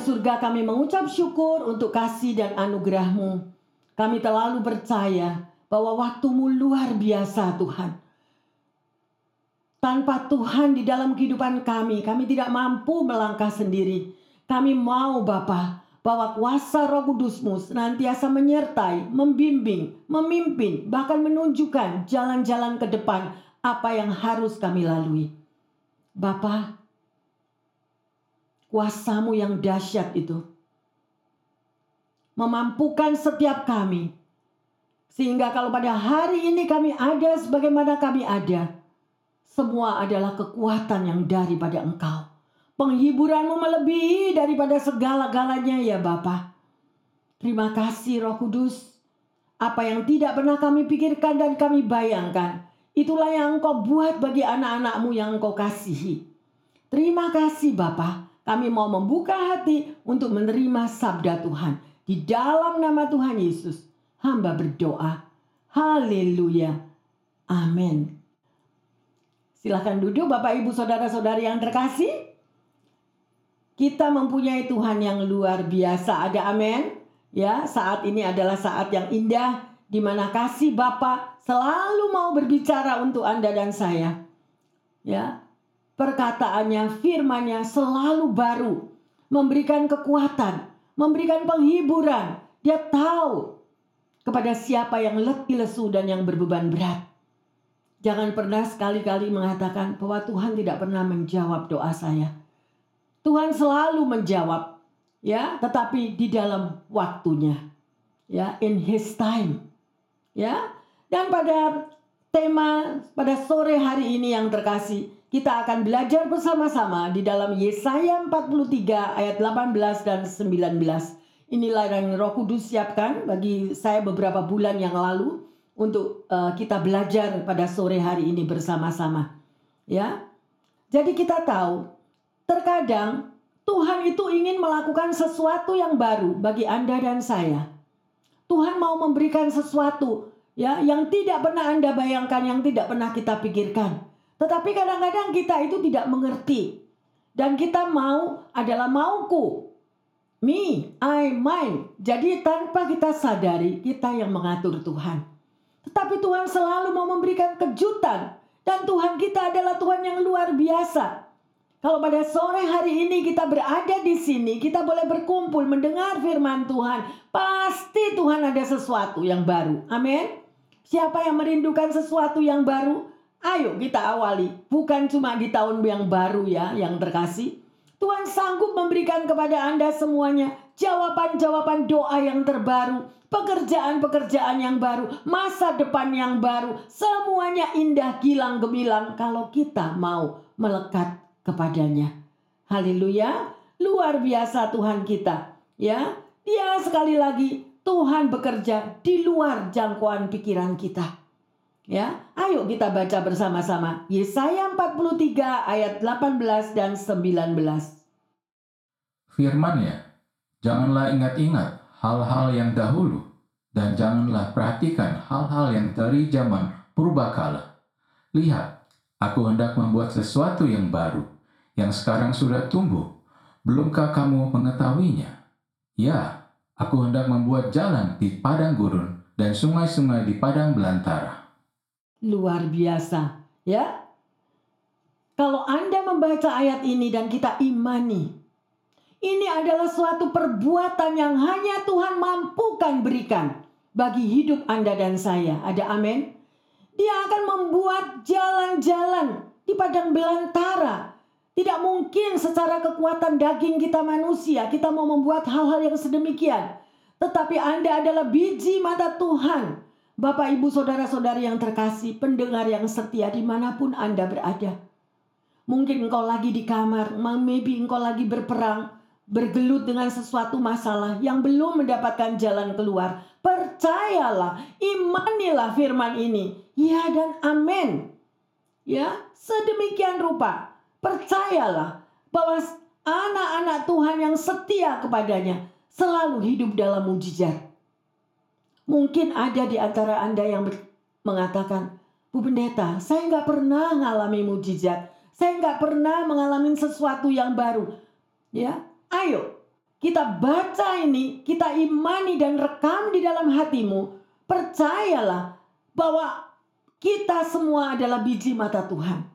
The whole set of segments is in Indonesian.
Surga kami mengucap syukur untuk kasih dan anugerahmu. Kami terlalu percaya bahwa waktumu luar biasa Tuhan. Tanpa Tuhan di dalam kehidupan kami, kami tidak mampu melangkah sendiri. Kami mau Bapa bahwa kuasa roh kudusmu senantiasa menyertai, membimbing, memimpin, bahkan menunjukkan jalan-jalan ke depan apa yang harus kami lalui. Bapak, kuasamu yang dahsyat itu. Memampukan setiap kami. Sehingga kalau pada hari ini kami ada sebagaimana kami ada semua adalah kekuatan yang daripada engkau. Penghiburanmu melebihi daripada segala-galanya ya Bapa. Terima kasih Roh Kudus. Apa yang tidak pernah kami pikirkan dan kami bayangkan itulah yang engkau buat bagi anak-anakmu yang engkau kasihi. Terima kasih Bapak kami mau membuka hati untuk menerima sabda Tuhan. Di dalam nama Tuhan Yesus, hamba berdoa. Haleluya. Amin. Silahkan duduk Bapak Ibu Saudara-saudari yang terkasih. Kita mempunyai Tuhan yang luar biasa. Ada amin. Ya, saat ini adalah saat yang indah di mana kasih Bapak selalu mau berbicara untuk Anda dan saya. Ya, perkataannya, firmannya selalu baru, memberikan kekuatan, memberikan penghiburan. Dia tahu kepada siapa yang letih lesu dan yang berbeban berat. Jangan pernah sekali-kali mengatakan bahwa Tuhan tidak pernah menjawab doa saya. Tuhan selalu menjawab, ya, tetapi di dalam waktunya, ya, in His time, ya. Dan pada tema pada sore hari ini yang terkasih, kita akan belajar bersama-sama di dalam Yesaya 43 ayat 18 dan 19. Inilah yang Roh Kudus siapkan bagi saya beberapa bulan yang lalu untuk uh, kita belajar pada sore hari ini bersama-sama. Ya. Jadi kita tahu terkadang Tuhan itu ingin melakukan sesuatu yang baru bagi Anda dan saya. Tuhan mau memberikan sesuatu ya yang tidak pernah Anda bayangkan, yang tidak pernah kita pikirkan. Tetapi kadang-kadang kita itu tidak mengerti. Dan kita mau adalah mauku. Me, I, mine. Jadi tanpa kita sadari kita yang mengatur Tuhan. Tetapi Tuhan selalu mau memberikan kejutan. Dan Tuhan kita adalah Tuhan yang luar biasa. Kalau pada sore hari ini kita berada di sini, kita boleh berkumpul mendengar firman Tuhan. Pasti Tuhan ada sesuatu yang baru. Amin. Siapa yang merindukan sesuatu yang baru? Ayo kita awali, bukan cuma di tahun yang baru ya, yang terkasih. Tuhan sanggup memberikan kepada Anda semuanya jawaban-jawaban doa yang terbaru, pekerjaan-pekerjaan yang baru, masa depan yang baru, semuanya indah gilang gemilang kalau kita mau melekat kepadanya. Haleluya, luar biasa Tuhan kita. Ya, dia sekali lagi Tuhan bekerja di luar jangkauan pikiran kita. Ya, ayo kita baca bersama-sama. Yesaya 43 ayat 18 dan 19. Firman-Nya, janganlah ingat-ingat hal-hal yang dahulu dan janganlah perhatikan hal-hal yang dari zaman purbakala. Lihat, aku hendak membuat sesuatu yang baru, yang sekarang sudah tumbuh. Belumkah kamu mengetahuinya? Ya, aku hendak membuat jalan di padang gurun dan sungai-sungai di padang belantara luar biasa, ya. Kalau Anda membaca ayat ini dan kita imani, ini adalah suatu perbuatan yang hanya Tuhan mampukan berikan bagi hidup Anda dan saya. Ada amin? Dia akan membuat jalan-jalan di padang belantara. Tidak mungkin secara kekuatan daging kita manusia kita mau membuat hal-hal yang sedemikian. Tetapi Anda adalah biji mata Tuhan Bapak, Ibu, Saudara-saudari yang terkasih, pendengar yang setia di mana pun Anda berada. Mungkin engkau lagi di kamar, maybe engkau lagi berperang, bergelut dengan sesuatu masalah yang belum mendapatkan jalan keluar. Percayalah, imanilah firman ini. Ya dan amin. Ya, sedemikian rupa. Percayalah bahwa anak-anak Tuhan yang setia kepadanya selalu hidup dalam mujizat. Mungkin ada di antara Anda yang mengatakan, Bu Pendeta, saya nggak pernah mengalami mujizat. Saya nggak pernah mengalami sesuatu yang baru. Ya, Ayo, kita baca ini, kita imani dan rekam di dalam hatimu. Percayalah bahwa kita semua adalah biji mata Tuhan.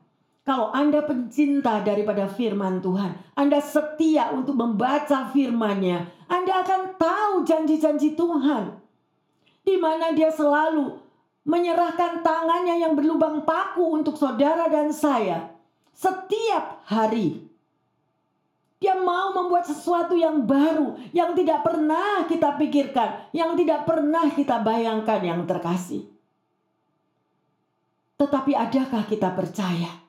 Kalau Anda pencinta daripada firman Tuhan, Anda setia untuk membaca firman-Nya, Anda akan tahu janji-janji Tuhan. Di mana dia selalu menyerahkan tangannya yang berlubang paku untuk saudara dan saya. Setiap hari. Dia mau membuat sesuatu yang baru, yang tidak pernah kita pikirkan, yang tidak pernah kita bayangkan yang terkasih. Tetapi adakah kita percaya?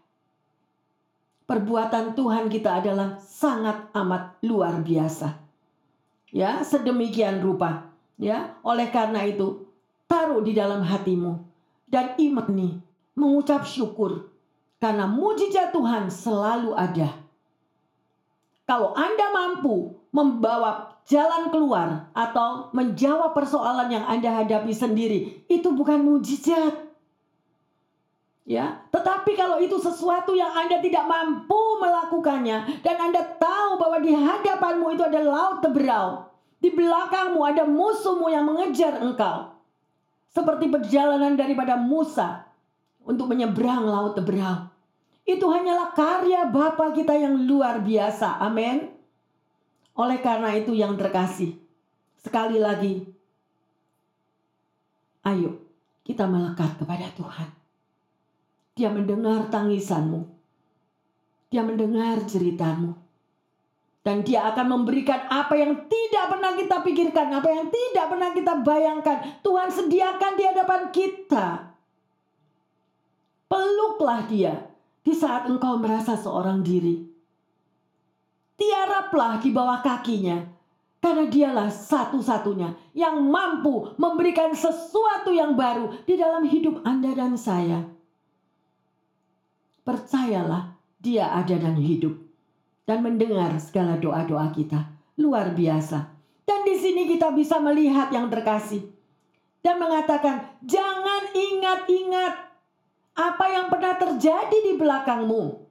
perbuatan Tuhan kita adalah sangat amat luar biasa. Ya, sedemikian rupa. Ya, oleh karena itu, taruh di dalam hatimu dan imani, mengucap syukur karena mujizat Tuhan selalu ada. Kalau Anda mampu membawa jalan keluar atau menjawab persoalan yang Anda hadapi sendiri, itu bukan mujizat ya. Tetapi kalau itu sesuatu yang Anda tidak mampu melakukannya dan Anda tahu bahwa di hadapanmu itu ada laut teberau, di belakangmu ada musuhmu yang mengejar engkau. Seperti perjalanan daripada Musa untuk menyeberang laut teberau. Itu hanyalah karya Bapa kita yang luar biasa. Amin. Oleh karena itu yang terkasih, sekali lagi, ayo kita melekat kepada Tuhan. Dia mendengar tangisanmu. Dia mendengar ceritamu. Dan dia akan memberikan apa yang tidak pernah kita pikirkan, apa yang tidak pernah kita bayangkan. Tuhan sediakan di hadapan kita. Peluklah dia di saat engkau merasa seorang diri. Tiaraplah di bawah kakinya, karena dialah satu-satunya yang mampu memberikan sesuatu yang baru di dalam hidup Anda dan saya. Percayalah, Dia ada dan hidup dan mendengar segala doa-doa kita. Luar biasa. Dan di sini kita bisa melihat yang terkasih dan mengatakan, "Jangan ingat-ingat apa yang pernah terjadi di belakangmu."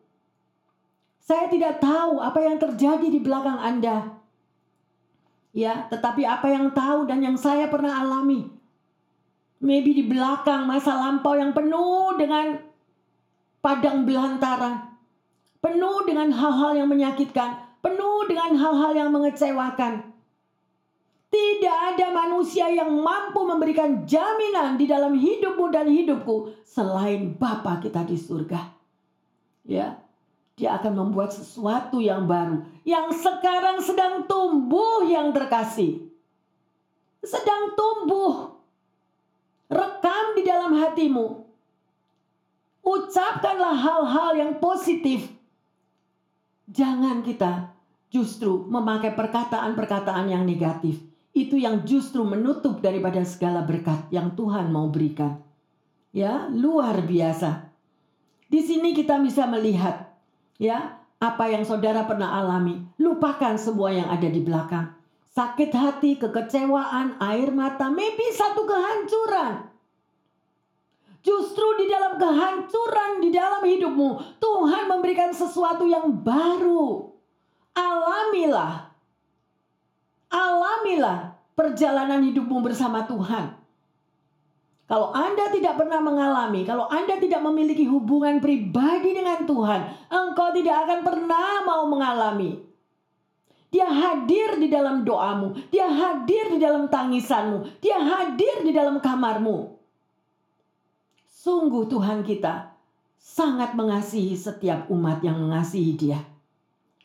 Saya tidak tahu apa yang terjadi di belakang Anda. Ya, tetapi apa yang tahu dan yang saya pernah alami. Maybe di belakang masa lampau yang penuh dengan padang belantara, penuh dengan hal-hal yang menyakitkan, penuh dengan hal-hal yang mengecewakan. Tidak ada manusia yang mampu memberikan jaminan di dalam hidupmu dan hidupku selain Bapa kita di surga. Ya, dia akan membuat sesuatu yang baru yang sekarang sedang tumbuh yang terkasih. Sedang tumbuh. Rekam di dalam hatimu Ucapkanlah hal-hal yang positif. Jangan kita justru memakai perkataan-perkataan yang negatif. Itu yang justru menutup daripada segala berkat yang Tuhan mau berikan. Ya, luar biasa. Di sini kita bisa melihat ya, apa yang saudara pernah alami. Lupakan semua yang ada di belakang. Sakit hati, kekecewaan, air mata, maybe satu kehancuran. Justru di dalam kehancuran di dalam hidupmu, Tuhan memberikan sesuatu yang baru. Alamilah. Alamilah perjalanan hidupmu bersama Tuhan. Kalau Anda tidak pernah mengalami, kalau Anda tidak memiliki hubungan pribadi dengan Tuhan, engkau tidak akan pernah mau mengalami. Dia hadir di dalam doamu, dia hadir di dalam tangisanmu, dia hadir di dalam kamarmu. Sungguh Tuhan kita sangat mengasihi setiap umat yang mengasihi dia.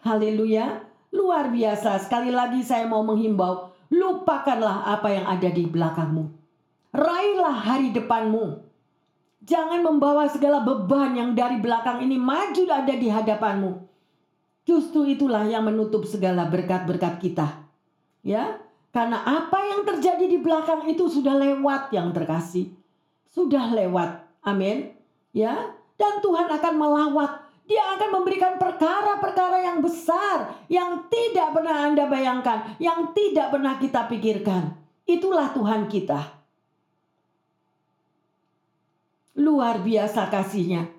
Haleluya, luar biasa. Sekali lagi saya mau menghimbau, lupakanlah apa yang ada di belakangmu. Raihlah hari depanmu. Jangan membawa segala beban yang dari belakang ini maju ada di hadapanmu. Justru itulah yang menutup segala berkat-berkat kita. Ya, karena apa yang terjadi di belakang itu sudah lewat yang terkasih. Sudah lewat. Amin. Ya, dan Tuhan akan melawat. Dia akan memberikan perkara-perkara yang besar yang tidak pernah Anda bayangkan, yang tidak pernah kita pikirkan. Itulah Tuhan kita. Luar biasa kasihnya.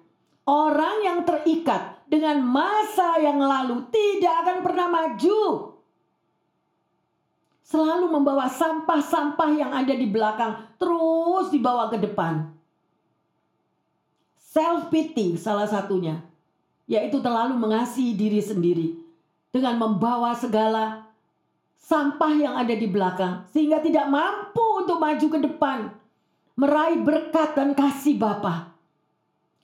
Orang yang terikat dengan masa yang lalu tidak akan pernah maju. selalu membawa sampah-sampah yang ada di belakang terus dibawa ke depan. Self pity salah satunya, yaitu terlalu mengasihi diri sendiri dengan membawa segala sampah yang ada di belakang sehingga tidak mampu untuk maju ke depan, meraih berkat dan kasih Bapa.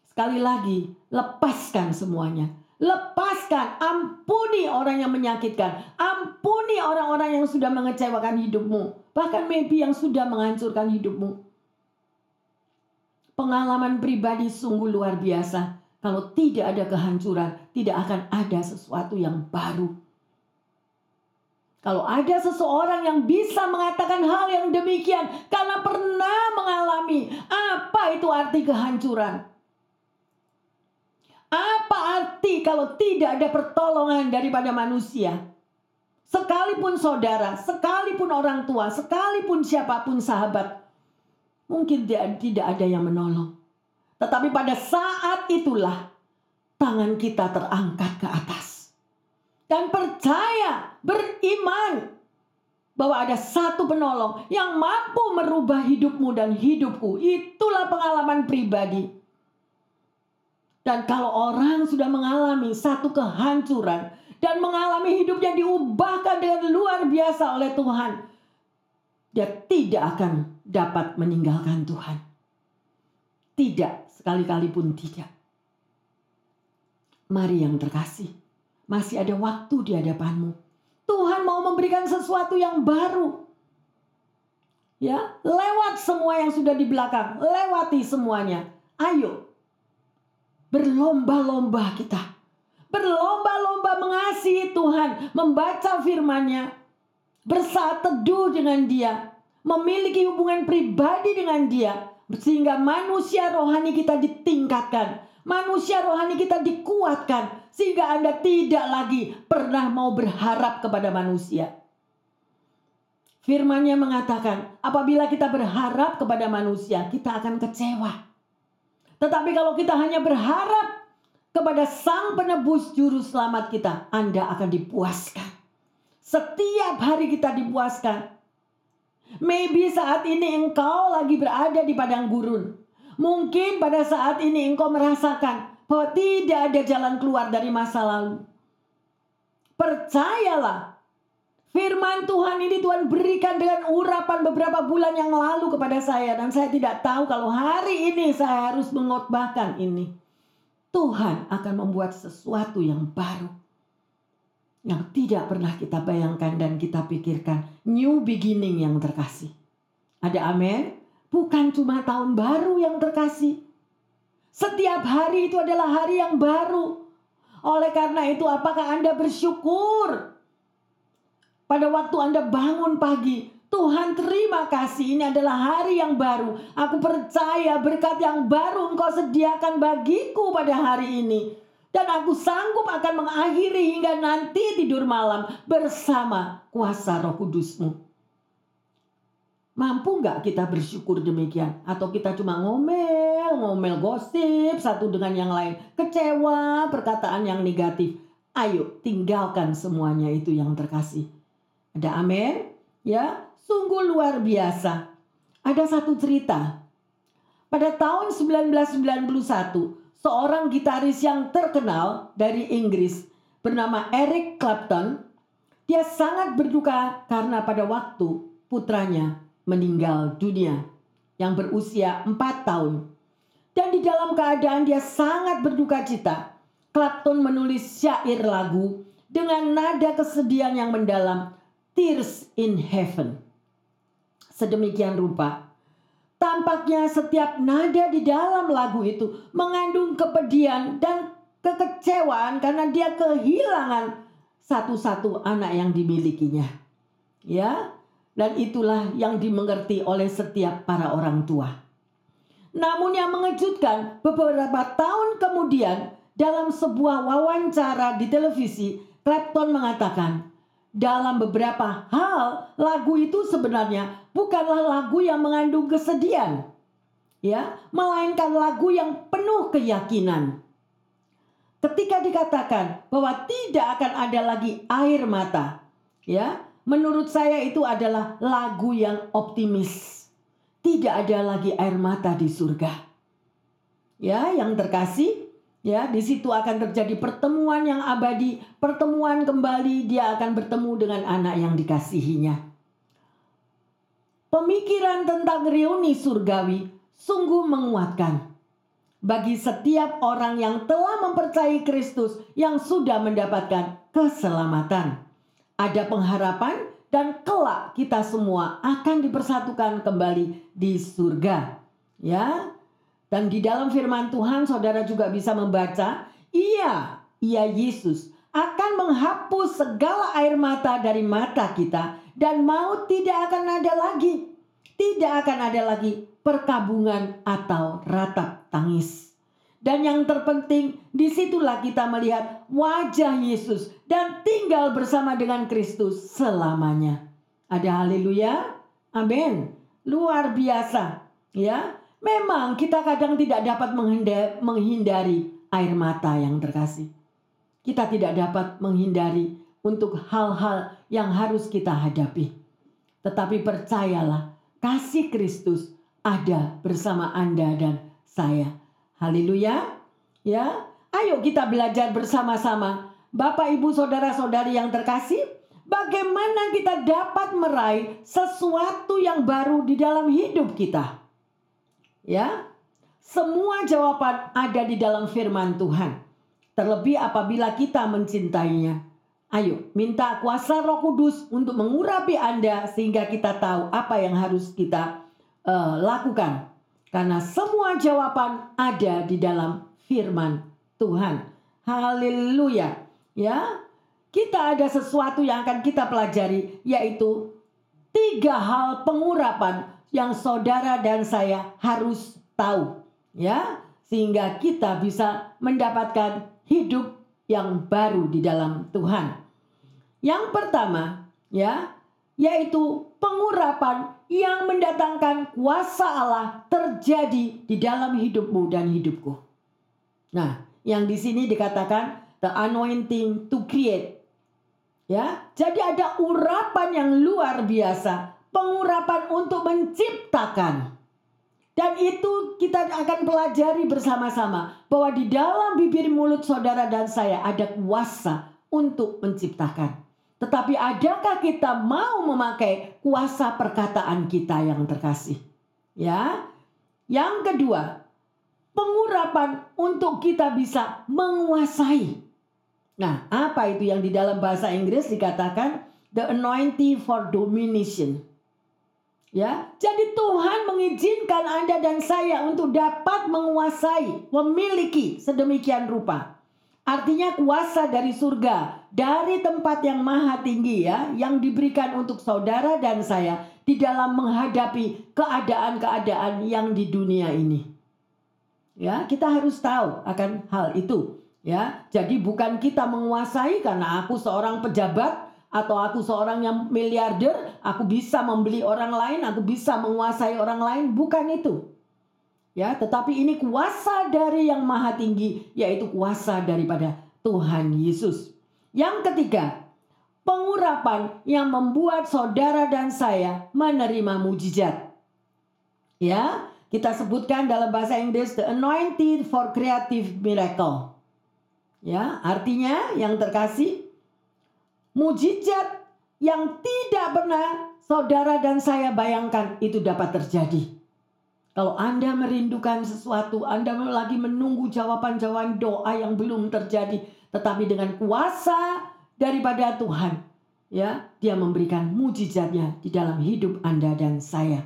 Sekali lagi, lepaskan semuanya. Lepaskan, ampuni orang yang menyakitkan, ampuni orang-orang yang sudah mengecewakan hidupmu, bahkan maybe yang sudah menghancurkan hidupmu. Pengalaman pribadi sungguh luar biasa. Kalau tidak ada kehancuran, tidak akan ada sesuatu yang baru. Kalau ada seseorang yang bisa mengatakan hal yang demikian karena pernah mengalami apa itu arti kehancuran? Apa arti kalau tidak ada pertolongan daripada manusia? Sekalipun saudara, sekalipun orang tua, sekalipun siapa pun sahabat, mungkin tidak ada yang menolong. Tetapi pada saat itulah tangan kita terangkat ke atas. Dan percaya, beriman bahwa ada satu penolong yang mampu merubah hidupmu dan hidupku. Itulah pengalaman pribadi. Dan kalau orang sudah mengalami satu kehancuran dan mengalami hidupnya diubahkan dengan luar biasa oleh Tuhan, dia tidak akan dapat meninggalkan Tuhan. Tidak, sekali-kali pun tidak. Mari yang terkasih, masih ada waktu di hadapanmu. Tuhan mau memberikan sesuatu yang baru. Ya, lewat semua yang sudah di belakang, lewati semuanya. Ayo, Berlomba-lomba kita. Berlomba-lomba mengasihi Tuhan. Membaca firmannya. Bersaat teduh dengan dia. Memiliki hubungan pribadi dengan dia. Sehingga manusia rohani kita ditingkatkan. Manusia rohani kita dikuatkan. Sehingga Anda tidak lagi pernah mau berharap kepada manusia. Firmannya mengatakan, apabila kita berharap kepada manusia, kita akan kecewa. Tetapi kalau kita hanya berharap kepada Sang Penebus Juru Selamat kita, Anda akan dipuaskan. Setiap hari kita dipuaskan. Maybe saat ini engkau lagi berada di padang gurun. Mungkin pada saat ini engkau merasakan bahwa tidak ada jalan keluar dari masa lalu. Percayalah, Firman Tuhan ini Tuhan berikan dengan urapan beberapa bulan yang lalu kepada saya dan saya tidak tahu kalau hari ini saya harus mengotbahkan ini. Tuhan akan membuat sesuatu yang baru. Yang tidak pernah kita bayangkan dan kita pikirkan. New beginning yang terkasih. Ada amin? Bukan cuma tahun baru yang terkasih. Setiap hari itu adalah hari yang baru. Oleh karena itu apakah Anda bersyukur pada waktu Anda bangun pagi, Tuhan terima kasih ini adalah hari yang baru. Aku percaya berkat yang baru engkau sediakan bagiku pada hari ini. Dan aku sanggup akan mengakhiri hingga nanti tidur malam bersama kuasa roh kudusmu. Mampu nggak kita bersyukur demikian? Atau kita cuma ngomel, ngomel gosip satu dengan yang lain. Kecewa, perkataan yang negatif. Ayo tinggalkan semuanya itu yang terkasih. Ada amin? Ya, sungguh luar biasa. Ada satu cerita. Pada tahun 1991, seorang gitaris yang terkenal dari Inggris bernama Eric Clapton, dia sangat berduka karena pada waktu putranya meninggal dunia yang berusia 4 tahun. Dan di dalam keadaan dia sangat berduka cita, Clapton menulis syair lagu dengan nada kesedihan yang mendalam Tears in Heaven. Sedemikian rupa, tampaknya setiap nada di dalam lagu itu mengandung kepedihan dan kekecewaan karena dia kehilangan satu-satu anak yang dimilikinya. Ya, dan itulah yang dimengerti oleh setiap para orang tua. Namun yang mengejutkan, beberapa tahun kemudian dalam sebuah wawancara di televisi, Clapton mengatakan, dalam beberapa hal lagu itu sebenarnya bukanlah lagu yang mengandung kesedihan ya melainkan lagu yang penuh keyakinan ketika dikatakan bahwa tidak akan ada lagi air mata ya menurut saya itu adalah lagu yang optimis. Tidak ada lagi air mata di surga. Ya, yang terkasih, ya, di situ akan terjadi pertemuan yang abadi, pertemuan kembali dia akan bertemu dengan anak yang dikasihinya. Pemikiran tentang reuni surgawi sungguh menguatkan bagi setiap orang yang telah mempercayai Kristus yang sudah mendapatkan keselamatan. Ada pengharapan dan kelak kita semua akan dipersatukan kembali di surga. Ya. Dan di dalam firman Tuhan saudara juga bisa membaca, iya, iya Yesus akan menghapus segala air mata dari mata kita dan maut tidak akan ada lagi. Tidak akan ada lagi perkabungan atau ratap tangis. Dan yang terpenting, di situlah kita melihat wajah Yesus dan tinggal bersama dengan Kristus selamanya. Ada haleluya, amin. Luar biasa, ya. Memang kita kadang tidak dapat menghindari air mata yang terkasih. Kita tidak dapat menghindari untuk hal-hal yang harus kita hadapi. Tetapi percayalah, kasih Kristus ada bersama Anda dan saya. Haleluya. Ya, ayo kita belajar bersama-sama. Bapak, Ibu, saudara-saudari yang terkasih, bagaimana kita dapat meraih sesuatu yang baru di dalam hidup kita? Ya. Semua jawaban ada di dalam firman Tuhan. Terlebih apabila kita mencintainya. Ayo, minta kuasa Roh Kudus untuk mengurapi Anda sehingga kita tahu apa yang harus kita uh, lakukan. Karena semua jawaban ada di dalam firman Tuhan. Haleluya. Ya. Kita ada sesuatu yang akan kita pelajari yaitu tiga hal pengurapan yang saudara dan saya harus tahu. Ya, sehingga kita bisa mendapatkan hidup yang baru di dalam Tuhan. Yang pertama, ya, yaitu pengurapan yang mendatangkan kuasa Allah terjadi di dalam hidupmu dan hidupku. Nah, yang di sini dikatakan the anointing to create. Ya, jadi ada urapan yang luar biasa, pengurapan untuk menciptakan. Dan itu kita akan pelajari bersama-sama bahwa di dalam bibir mulut saudara dan saya ada kuasa untuk menciptakan. Tetapi adakah kita mau memakai kuasa perkataan kita yang terkasih? Ya. Yang kedua, pengurapan untuk kita bisa menguasai. Nah, apa itu yang di dalam bahasa Inggris dikatakan the anointing for domination. Ya, jadi Tuhan mengizinkan Anda dan saya untuk dapat menguasai, memiliki sedemikian rupa. Artinya kuasa dari surga, dari tempat yang maha tinggi ya, yang diberikan untuk saudara dan saya di dalam menghadapi keadaan-keadaan yang di dunia ini. Ya, kita harus tahu akan hal itu. Ya, jadi bukan kita menguasai karena aku seorang pejabat atau aku seorang yang miliarder, aku bisa membeli orang lain, aku bisa menguasai orang lain, bukan itu. Ya, tetapi ini kuasa dari yang maha tinggi, yaitu kuasa daripada Tuhan Yesus. Yang ketiga, pengurapan yang membuat saudara dan saya menerima mujizat. Ya, kita sebutkan dalam bahasa Inggris the anointed for creative miracle. Ya, artinya yang terkasih mujizat yang tidak pernah saudara dan saya bayangkan itu dapat terjadi. Kalau Anda merindukan sesuatu, Anda lagi menunggu jawaban-jawaban doa yang belum terjadi, tetapi dengan kuasa daripada Tuhan, ya, Dia memberikan mujizatnya di dalam hidup Anda dan saya.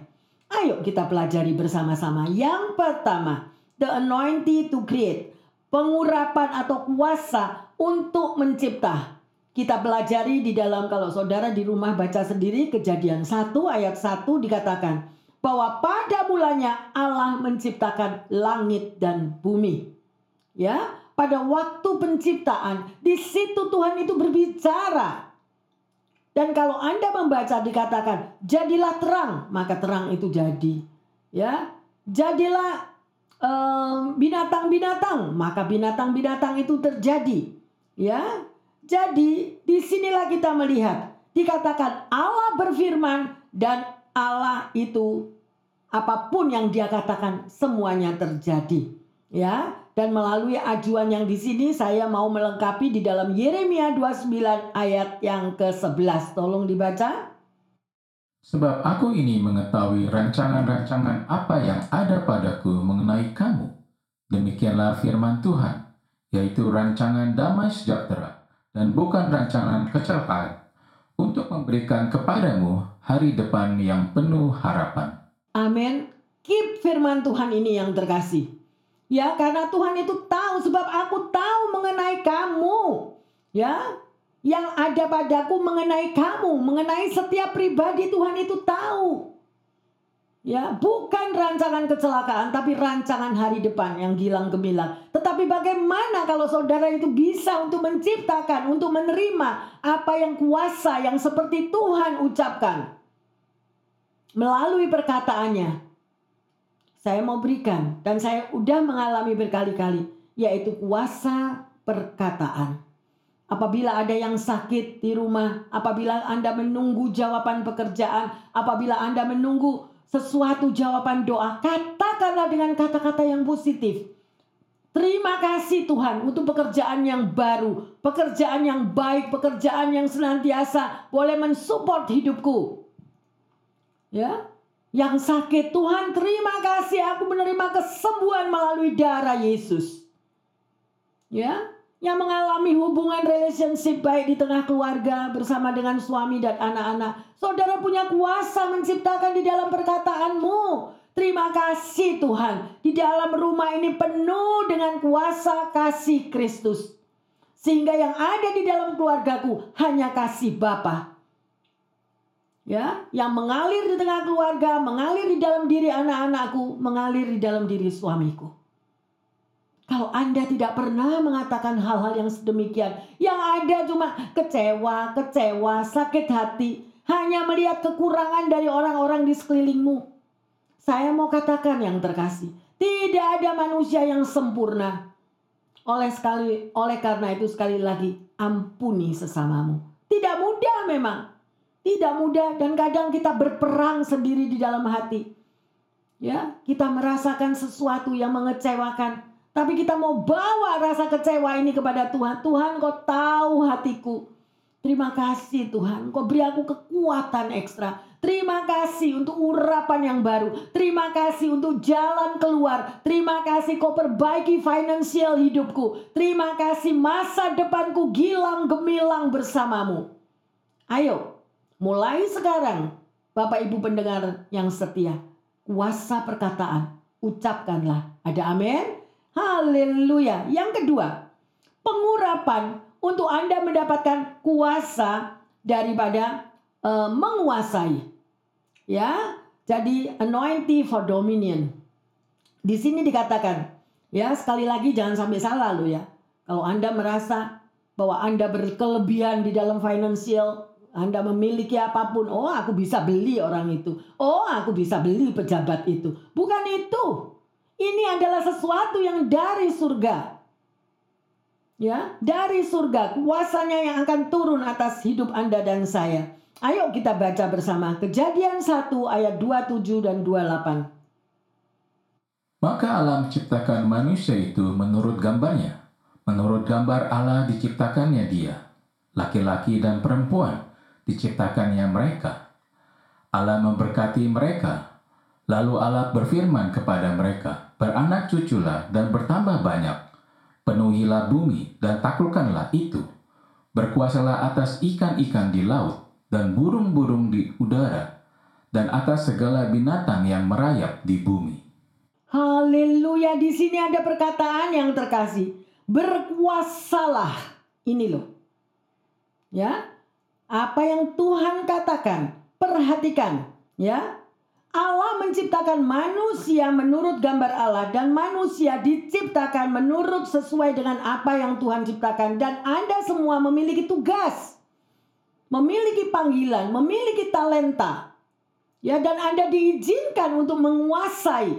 Ayo kita pelajari bersama-sama. Yang pertama, the anointing to create, pengurapan atau kuasa untuk mencipta. Kita pelajari di dalam kalau saudara di rumah baca sendiri kejadian 1 ayat 1 dikatakan bahwa pada mulanya Allah menciptakan langit dan bumi. Ya, pada waktu penciptaan, di situ Tuhan itu berbicara. Dan kalau Anda membaca dikatakan, jadilah terang, maka terang itu jadi. Ya, jadilah binatang-binatang, um, maka binatang-binatang itu terjadi. Ya, jadi di sinilah kita melihat dikatakan Allah berfirman dan Allah itu apa pun yang dia katakan semuanya terjadi. Ya, dan melalui ajuan yang di sini saya mau melengkapi di dalam Yeremia 29 ayat yang ke-11. Tolong dibaca. Sebab aku ini mengetahui rancangan-rancangan apa yang ada padaku mengenai kamu. Demikianlah firman Tuhan, yaitu rancangan damai sejahtera dan bukan rancangan kecelakaan untuk memberikan kepadamu hari depan yang penuh harapan. Amin. Keep firman Tuhan ini yang terkasih. Ya, karena Tuhan itu tahu sebab aku tahu mengenai kamu. Ya, yang ada padaku mengenai kamu, mengenai setiap pribadi Tuhan itu tahu. Ya, bukan rancangan kecelakaan tapi rancangan hari depan yang gilang gemilang. Tetapi bagaimana kalau saudara itu bisa untuk menciptakan, untuk menerima apa yang kuasa yang seperti Tuhan ucapkan melalui perkataannya saya mau berikan dan saya udah mengalami berkali-kali yaitu kuasa perkataan. Apabila ada yang sakit di rumah, apabila Anda menunggu jawaban pekerjaan, apabila Anda menunggu sesuatu jawaban doa, katakanlah dengan kata-kata yang positif. Terima kasih Tuhan untuk pekerjaan yang baru, pekerjaan yang baik, pekerjaan yang senantiasa boleh mensupport hidupku. Ya, yang sakit. Tuhan terima kasih aku menerima kesembuhan melalui darah Yesus. Ya, yang mengalami hubungan relationship baik di tengah keluarga bersama dengan suami dan anak-anak. Saudara punya kuasa menciptakan di dalam perkataanmu. Terima kasih Tuhan. Di dalam rumah ini penuh dengan kuasa kasih Kristus. Sehingga yang ada di dalam keluargaku hanya kasih Bapa ya yang mengalir di tengah keluarga, mengalir di dalam diri anak-anakku, mengalir di dalam diri suamiku. Kalau Anda tidak pernah mengatakan hal-hal yang sedemikian, yang ada cuma kecewa, kecewa, sakit hati, hanya melihat kekurangan dari orang-orang di sekelilingmu. Saya mau katakan yang terkasih, tidak ada manusia yang sempurna. Oleh sekali oleh karena itu sekali lagi ampuni sesamamu. Tidak mudah memang, tidak mudah dan kadang kita berperang sendiri di dalam hati. Ya, kita merasakan sesuatu yang mengecewakan, tapi kita mau bawa rasa kecewa ini kepada Tuhan. Tuhan, Kau tahu hatiku. Terima kasih Tuhan, Kau beri aku kekuatan ekstra. Terima kasih untuk urapan yang baru. Terima kasih untuk jalan keluar. Terima kasih kau perbaiki finansial hidupku. Terima kasih masa depanku gilang gemilang bersamamu. Ayo, Mulai sekarang, Bapak Ibu pendengar yang setia, kuasa perkataan, ucapkanlah. Ada amin? Haleluya. Yang kedua, pengurapan untuk Anda mendapatkan kuasa daripada uh, menguasai. Ya, jadi anointing for dominion. Di sini dikatakan, ya sekali lagi jangan sampai salah lo ya. Kalau Anda merasa bahwa Anda berkelebihan di dalam financial, anda memiliki apa pun, oh aku bisa beli orang itu. Oh aku bisa beli pejabat itu. Bukan itu. Ini adalah sesuatu yang dari surga. Ya, dari surga kuasanya yang akan turun atas hidup Anda dan saya. Ayo kita baca bersama Kejadian 1 ayat 27 dan 28. Maka Allah menciptakan manusia itu menurut gambarnya. Menurut gambar Allah diciptakannya dia, laki-laki dan perempuan diciptakannya mereka. Allah memberkati mereka. Lalu Allah berfirman kepada mereka, Beranak cuculah dan bertambah banyak. Penuhilah bumi dan taklukkanlah itu. Berkuasalah atas ikan-ikan di laut dan burung-burung di udara dan atas segala binatang yang merayap di bumi. Haleluya, di sini ada perkataan yang terkasih. Berkuasalah. Ini loh. Ya, apa yang Tuhan katakan. Perhatikan, ya. Allah menciptakan manusia menurut gambar Allah dan manusia diciptakan menurut sesuai dengan apa yang Tuhan ciptakan dan Anda semua memiliki tugas. Memiliki panggilan, memiliki talenta. Ya dan Anda diizinkan untuk menguasai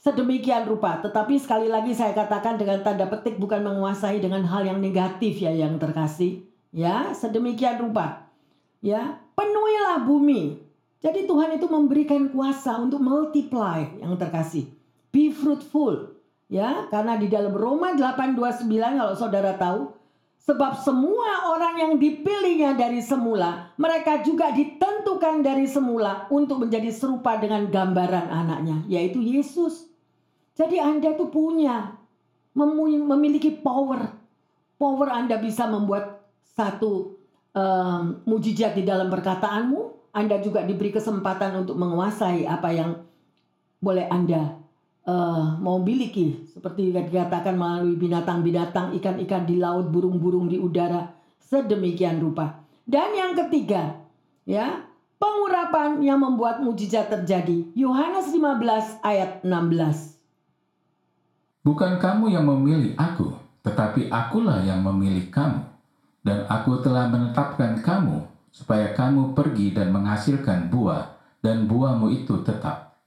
sedemikian rupa. Tetapi sekali lagi saya katakan dengan tanda petik bukan menguasai dengan hal yang negatif ya yang terkasih. Ya, sedemikian rupa. Ya, penuhilah bumi. Jadi Tuhan itu memberikan kuasa untuk multiply yang terkasih. Be fruitful. Ya, karena di dalam Roma 8:29 kalau saudara tahu, sebab semua orang yang dipilihnya dari semula, mereka juga ditentukan dari semula untuk menjadi serupa dengan gambaran anaknya, yaitu Yesus. Jadi Anda tuh punya memiliki power. Power Anda bisa membuat satu um, mujizat di dalam perkataanmu. Anda juga diberi kesempatan untuk menguasai apa yang boleh Anda uh, mau miliki. Seperti dikatakan melalui binatang-binatang, ikan-ikan di laut, burung-burung di udara. Sedemikian rupa. Dan yang ketiga, ya, pengurapan yang membuat mujizat terjadi. Yohanes 15 ayat 16. Bukan kamu yang memilih aku, tetapi akulah yang memilih kamu. Dan aku telah menetapkan kamu, supaya kamu pergi dan menghasilkan buah, dan buahmu itu tetap.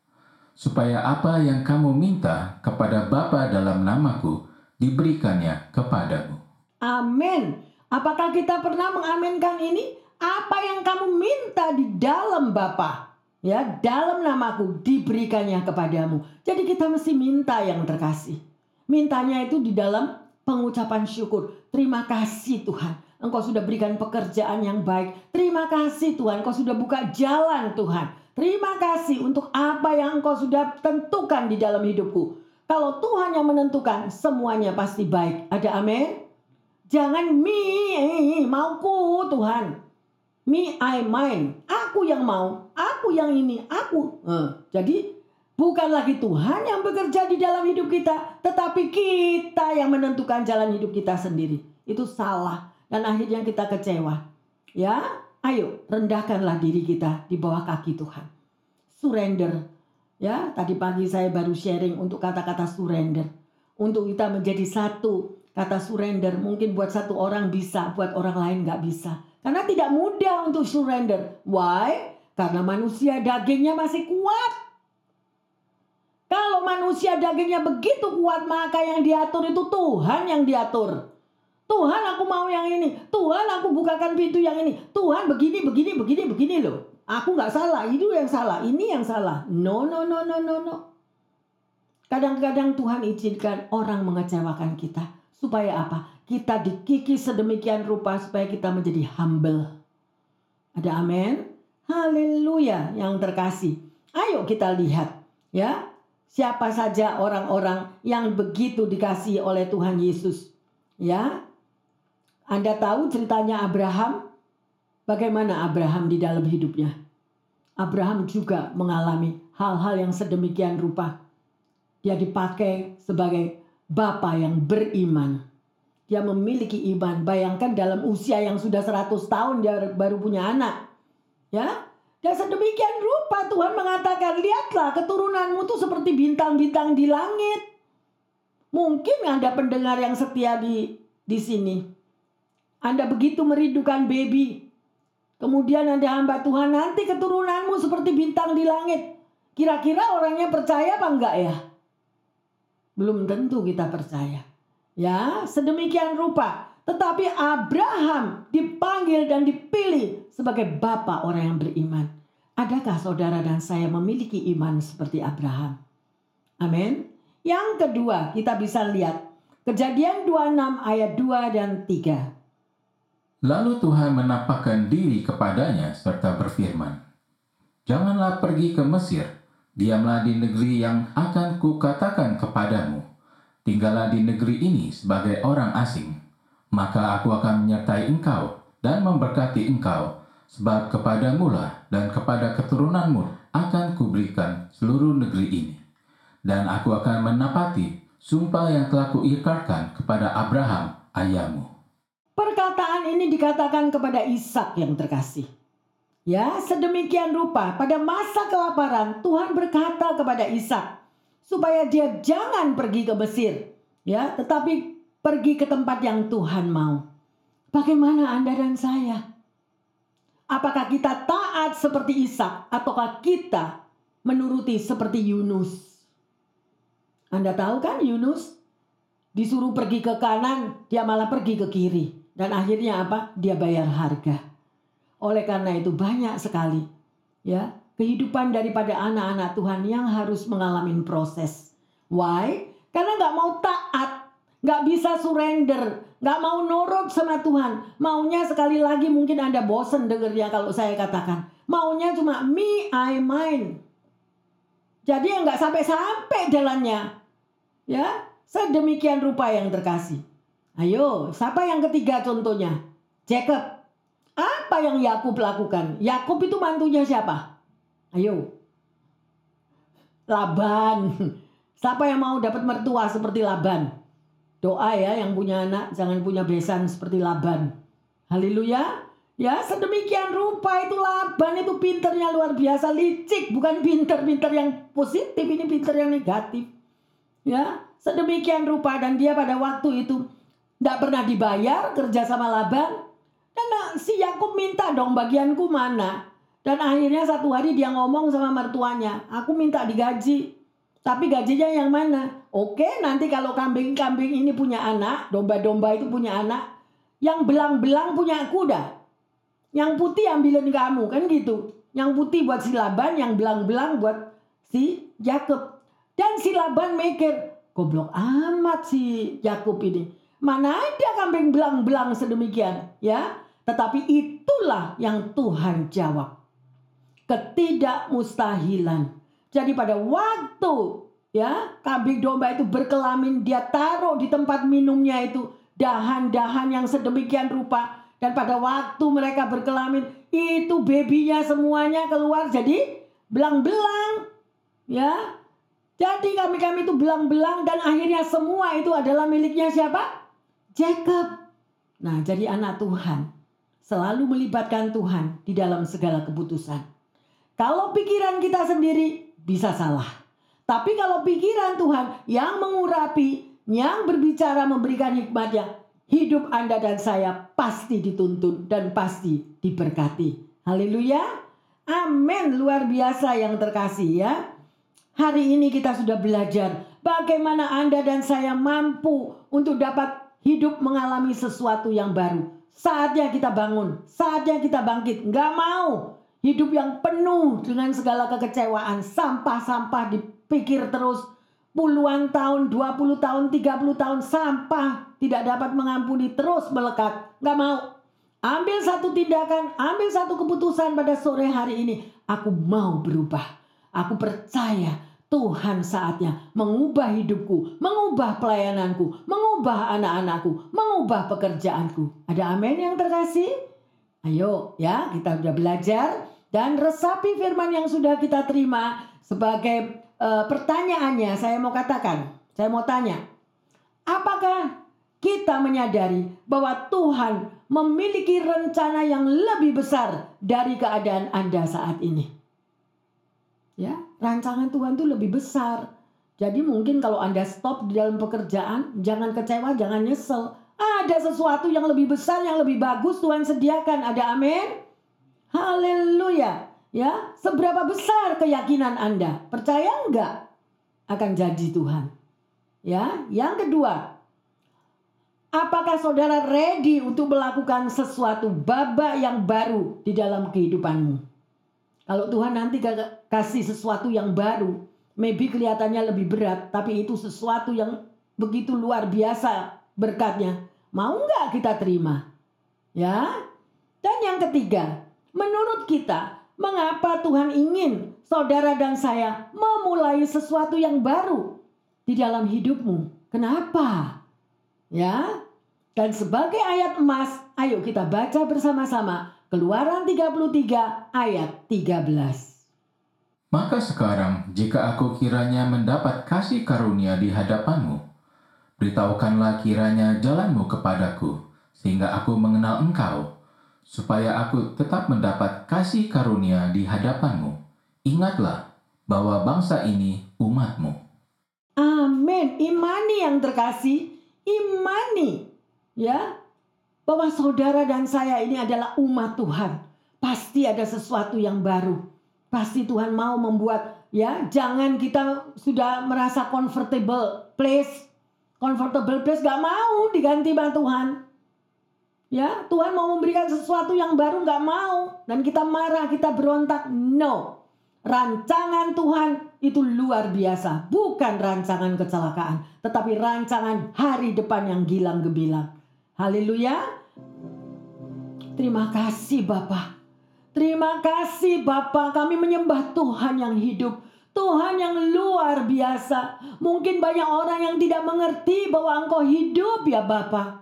Supaya apa yang kamu minta kepada Bapa dalam namaku, diberikannya kepadamu. Amin. Apakah kita pernah mengaminkan ini? Apa yang kamu minta di dalam Bapa? ya dalam namaku diberikannya kepadamu. Jadi kita mesti minta yang terkasih. Mintanya itu di dalam pengucapan syukur. Terima kasih Tuhan. Engkau sudah berikan pekerjaan yang baik. Terima kasih Tuhan. Engkau sudah buka jalan Tuhan. Terima kasih untuk apa yang Engkau sudah tentukan di dalam hidupku. Kalau Tuhan yang menentukan, semuanya pasti baik. Ada amin? Jangan mi, mauku Tuhan. Me, I, mine. Aku yang mau. Aku yang ini. Aku. Eh, jadi bukan lagi Tuhan yang bekerja di dalam hidup kita. Tetapi kita yang menentukan jalan hidup kita sendiri. Itu salah. Dan akhirnya kita kecewa. Ya, ayo rendahkanlah diri kita di bawah kaki Tuhan. Surrender. Ya, tadi pagi saya baru sharing untuk kata-kata surrender. Untuk kita menjadi satu. Kata surrender mungkin buat satu orang bisa, buat orang lain nggak bisa karena tidak mudah untuk surrender. Why? Karena manusia dagingnya masih kuat. Kalau manusia dagingnya begitu kuat, maka yang diatur itu Tuhan yang diatur. Tuhan aku mau yang ini. Tuhan aku bukakan pintu yang ini. Tuhan begini, begini, begini, begini loh. Aku nggak salah, itu yang salah, ini yang salah. No, no, no, no, no, no. Kadang-kadang Tuhan izinkan orang mengecewakan kita. Supaya apa? kita dikikis sedemikian rupa supaya kita menjadi humble. Ada amin? Haleluya yang terkasih. Ayo kita lihat ya. Siapa saja orang-orang yang begitu dikasih oleh Tuhan Yesus. Ya. Anda tahu ceritanya Abraham? Bagaimana Abraham di dalam hidupnya? Abraham juga mengalami hal-hal yang sedemikian rupa. Dia dipakai sebagai bapa yang beriman. Dia memiliki iman. Bayangkan dalam usia yang sudah 100 tahun dia baru punya anak. Ya. Dan sedemikian rupa Tuhan mengatakan, lihatlah keturunanmu tuh seperti bintang-bintang di langit. Mungkin Anda pendengar yang setia di di sini. Anda begitu merindukan baby. Kemudian Anda hamba Tuhan, nanti keturunanmu seperti bintang di langit. Kira-kira orangnya percaya apa enggak ya? Belum tentu kita percaya. Ya, sedemikian rupa. Tetapi Abraham dipanggil dan dipilih sebagai bapak orang yang beriman. Adakah saudara dan saya memiliki iman seperti Abraham? Amin. Yang kedua, kita bisa lihat Kejadian 26 ayat 2 dan 3. Lalu Tuhan menampakkan diri kepadanya serta berfirman, Janganlah pergi ke Mesir, diamlah di negeri yang akan kukatakan kepadamu tinggallah di negeri ini sebagai orang asing, maka aku akan menyertai engkau dan memberkati engkau, sebab kepadamu lah dan kepada keturunanmu akan kuberikan seluruh negeri ini. Dan aku akan menapati sumpah yang telah kuikarkan kepada Abraham, ayahmu. Perkataan ini dikatakan kepada Ishak yang terkasih. Ya, sedemikian rupa pada masa kelaparan Tuhan berkata kepada Ishak, supaya dia jangan pergi ke Mesir, ya, tetapi pergi ke tempat yang Tuhan mau. Bagaimana Anda dan saya? Apakah kita taat seperti Ishak ataukah kita menuruti seperti Yunus? Anda tahu kan Yunus disuruh pergi ke kanan, dia malah pergi ke kiri dan akhirnya apa? Dia bayar harga. Oleh karena itu banyak sekali ya kehidupan daripada anak-anak Tuhan yang harus mengalami proses. Why? Karena nggak mau taat, nggak bisa surrender, nggak mau nurut sama Tuhan. Maunya sekali lagi mungkin Anda bosen dengernya kalau saya katakan. Maunya cuma me, I, mine. Jadi yang nggak sampai-sampai jalannya. Ya, sedemikian rupa yang terkasih. Ayo, siapa yang ketiga contohnya? Jacob. Apa yang Yakub lakukan? Yakub itu mantunya siapa? Ayo. Laban. Siapa yang mau dapat mertua seperti Laban? Doa ya yang punya anak jangan punya besan seperti Laban. Haleluya. Ya sedemikian rupa itu Laban itu pinternya luar biasa licik bukan pinter-pinter yang positif ini pinter yang negatif. Ya sedemikian rupa dan dia pada waktu itu tidak pernah dibayar kerja sama Laban. Dan si Yakub minta dong bagianku mana. Dan akhirnya satu hari dia ngomong sama mertuanya, aku minta digaji. Tapi gajinya yang mana? Oke, nanti kalau kambing-kambing ini punya anak, domba-domba itu punya anak, yang belang-belang punya kuda. Yang putih ambilin kamu, kan gitu. Yang putih buat si Laban, yang belang-belang buat si Yakub. Dan si Laban mikir, goblok amat si Yakub ini. Mana ada kambing belang-belang sedemikian, ya? Tetapi itulah yang Tuhan jawab. Ketidakmustahilan jadi pada waktu ya kambing domba itu berkelamin dia taruh di tempat minumnya itu dahan-dahan yang sedemikian rupa dan pada waktu mereka berkelamin itu babynya semuanya keluar jadi belang-belang ya jadi kami-kami itu belang-belang dan akhirnya semua itu adalah miliknya siapa? Jacob. Nah, jadi anak Tuhan selalu melibatkan Tuhan di dalam segala keputusan. Kalau pikiran kita sendiri bisa salah. Tapi kalau pikiran Tuhan yang mengurapi, yang berbicara memberikan hikmatnya, hidup Anda dan saya pasti dituntun dan pasti diberkati. Haleluya. Amin. Luar biasa yang terkasih ya. Hari ini kita sudah belajar bagaimana Anda dan saya mampu untuk dapat hidup mengalami sesuatu yang baru. Saatnya kita bangun, saatnya kita bangkit. Nggak mau Hidup yang penuh dengan segala kekecewaan, sampah-sampah dipikir terus. Puluhan tahun, 20 tahun, 30 tahun sampah tidak dapat mengampuni terus melekat. Gak mau. Ambil satu tindakan, ambil satu keputusan pada sore hari ini. Aku mau berubah. Aku percaya Tuhan saatnya mengubah hidupku, mengubah pelayananku, mengubah anak-anakku, mengubah pekerjaanku. Ada amin yang terkasih? Ayo ya, kita udah belajar dan resapi firman yang sudah kita terima sebagai uh, pertanyaannya saya mau katakan, saya mau tanya. Apakah kita menyadari bahwa Tuhan memiliki rencana yang lebih besar dari keadaan Anda saat ini? Rancangan Tuhan itu lebih besar. Jadi mungkin kalau Anda stop di dalam pekerjaan, jangan kecewa, jangan nyesel. Ada sesuatu yang lebih besar, yang lebih bagus Tuhan sediakan. Ada amin? Haleluya. Ya, seberapa besar keyakinan Anda? Percaya enggak akan jadi Tuhan? Ya, yang kedua, apakah saudara ready untuk melakukan sesuatu babak yang baru di dalam kehidupanmu? Kalau Tuhan nanti kasih sesuatu yang baru, maybe kelihatannya lebih berat, tapi itu sesuatu yang begitu luar biasa berkatnya. Mau nggak kita terima? Ya. Dan yang ketiga, Menurut kita, mengapa Tuhan ingin saudara dan saya memulai sesuatu yang baru di dalam hidupmu? Kenapa? Ya. Dan sebagai ayat emas, ayo kita baca bersama-sama Keluaran 33 ayat 13. Maka sekarang, jika aku kiranya mendapat kasih karunia di hadapanmu, beritahukanlah kiranya jalanmu kepadaku, sehingga aku mengenal engkau, supaya aku tetap mendapat kasih karunia di hadapanmu. Ingatlah bahwa bangsa ini umatmu. Amin. Imani yang terkasih, imani ya bahwa saudara dan saya ini adalah umat Tuhan. Pasti ada sesuatu yang baru. Pasti Tuhan mau membuat ya, jangan kita sudah merasa comfortable place. Comfortable place gak mau diganti sama Tuhan. Ya, Tuhan mau memberikan sesuatu yang baru nggak mau dan kita marah, kita berontak. No, rancangan Tuhan itu luar biasa, bukan rancangan kecelakaan, tetapi rancangan hari depan yang gilang gemilang. Haleluya. Terima kasih Bapak. Terima kasih Bapak, kami menyembah Tuhan yang hidup. Tuhan yang luar biasa. Mungkin banyak orang yang tidak mengerti bahwa Engkau hidup ya Bapak.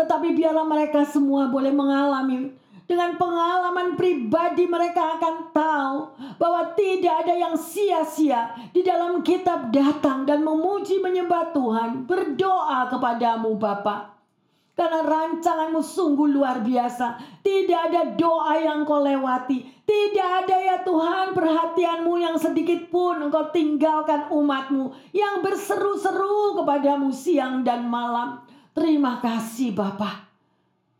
Tetapi biarlah mereka semua boleh mengalami dengan pengalaman pribadi mereka akan tahu bahwa tidak ada yang sia-sia di dalam kitab datang dan memuji menyembah Tuhan, berdoa kepadamu Bapak. Karena rancanganmu sungguh luar biasa. Tidak ada doa yang kau lewati. Tidak ada ya Tuhan perhatianmu yang sedikit pun engkau tinggalkan umatmu. Yang berseru-seru kepadamu siang dan malam. Terima kasih Bapak.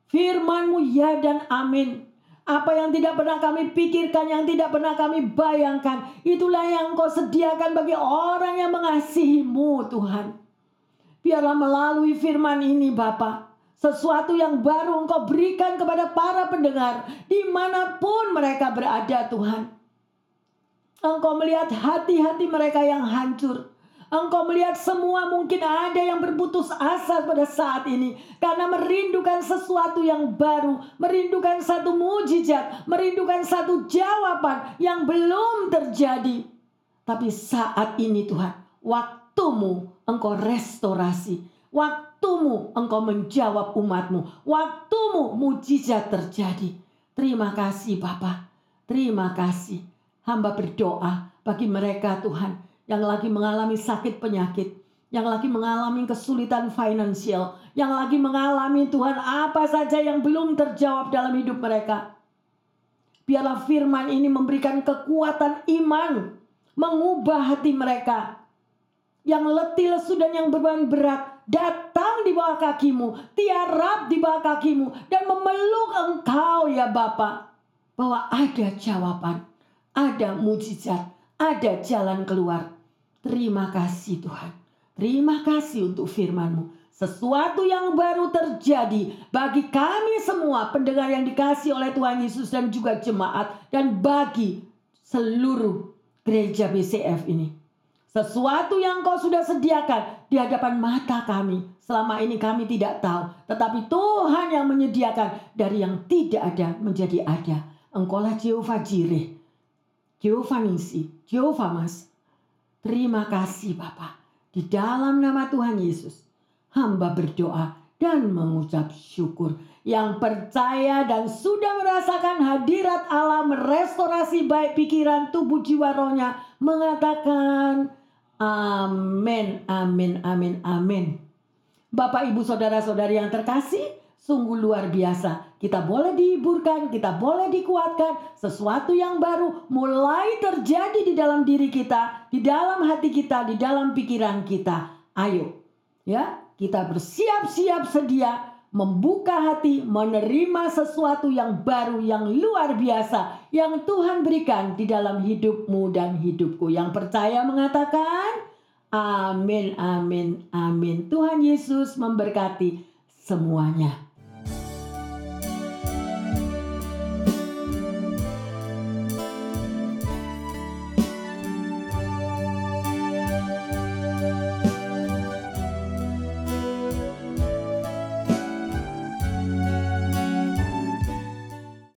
Firmanmu ya dan amin. Apa yang tidak pernah kami pikirkan, yang tidak pernah kami bayangkan. Itulah yang kau sediakan bagi orang yang mengasihimu Tuhan. Biarlah melalui firman ini Bapak. Sesuatu yang baru engkau berikan kepada para pendengar. Di mana pun mereka berada Tuhan. Engkau melihat hati-hati mereka yang hancur. Engkau melihat semua mungkin ada yang berputus asa pada saat ini karena merindukan sesuatu yang baru, merindukan satu mujizat, merindukan satu jawaban yang belum terjadi. Tapi saat ini Tuhan, waktumu engkau restorasi, waktumu engkau menjawab umatmu, waktumu mujizat terjadi. Terima kasih Bapak, terima kasih. Hamba berdoa bagi mereka Tuhan yang lagi mengalami sakit penyakit, yang lagi mengalami kesulitan finansial, yang lagi mengalami Tuhan apa saja yang belum terjawab dalam hidup mereka. Biarlah firman ini memberikan kekuatan iman, mengubah hati mereka. Yang letih lesu dan yang beban berat datang di bawah kakimu, tiarap di bawah kakimu dan memeluk engkau ya Bapak. Bahwa ada jawaban, ada mujizat, ada jalan keluar. Terima kasih Tuhan. Terima kasih untuk firman-Mu. Sesuatu yang baru terjadi bagi kami semua pendengar yang dikasih oleh Tuhan Yesus dan juga jemaat dan bagi seluruh gereja BCF ini. Sesuatu yang kau sudah sediakan di hadapan mata kami. Selama ini kami tidak tahu. Tetapi Tuhan yang menyediakan dari yang tidak ada menjadi ada. Engkaulah Jehovah Jireh. Jehovah Nisi. Jehovah Mas. Terima kasih Bapak. Di dalam nama Tuhan Yesus, hamba berdoa dan mengucap syukur. Yang percaya dan sudah merasakan hadirat Allah merestorasi baik pikiran, tubuh, jiwa, rohnya. Mengatakan amin, amin, amin, amin. Bapak, ibu, saudara-saudari yang terkasih, sungguh luar biasa. Kita boleh dihiburkan, kita boleh dikuatkan. Sesuatu yang baru mulai terjadi di dalam diri kita, di dalam hati kita, di dalam pikiran kita. Ayo, ya, kita bersiap-siap sedia membuka hati, menerima sesuatu yang baru, yang luar biasa, yang Tuhan berikan di dalam hidupmu dan hidupku. Yang percaya mengatakan, Amin, amin, amin. Tuhan Yesus memberkati semuanya.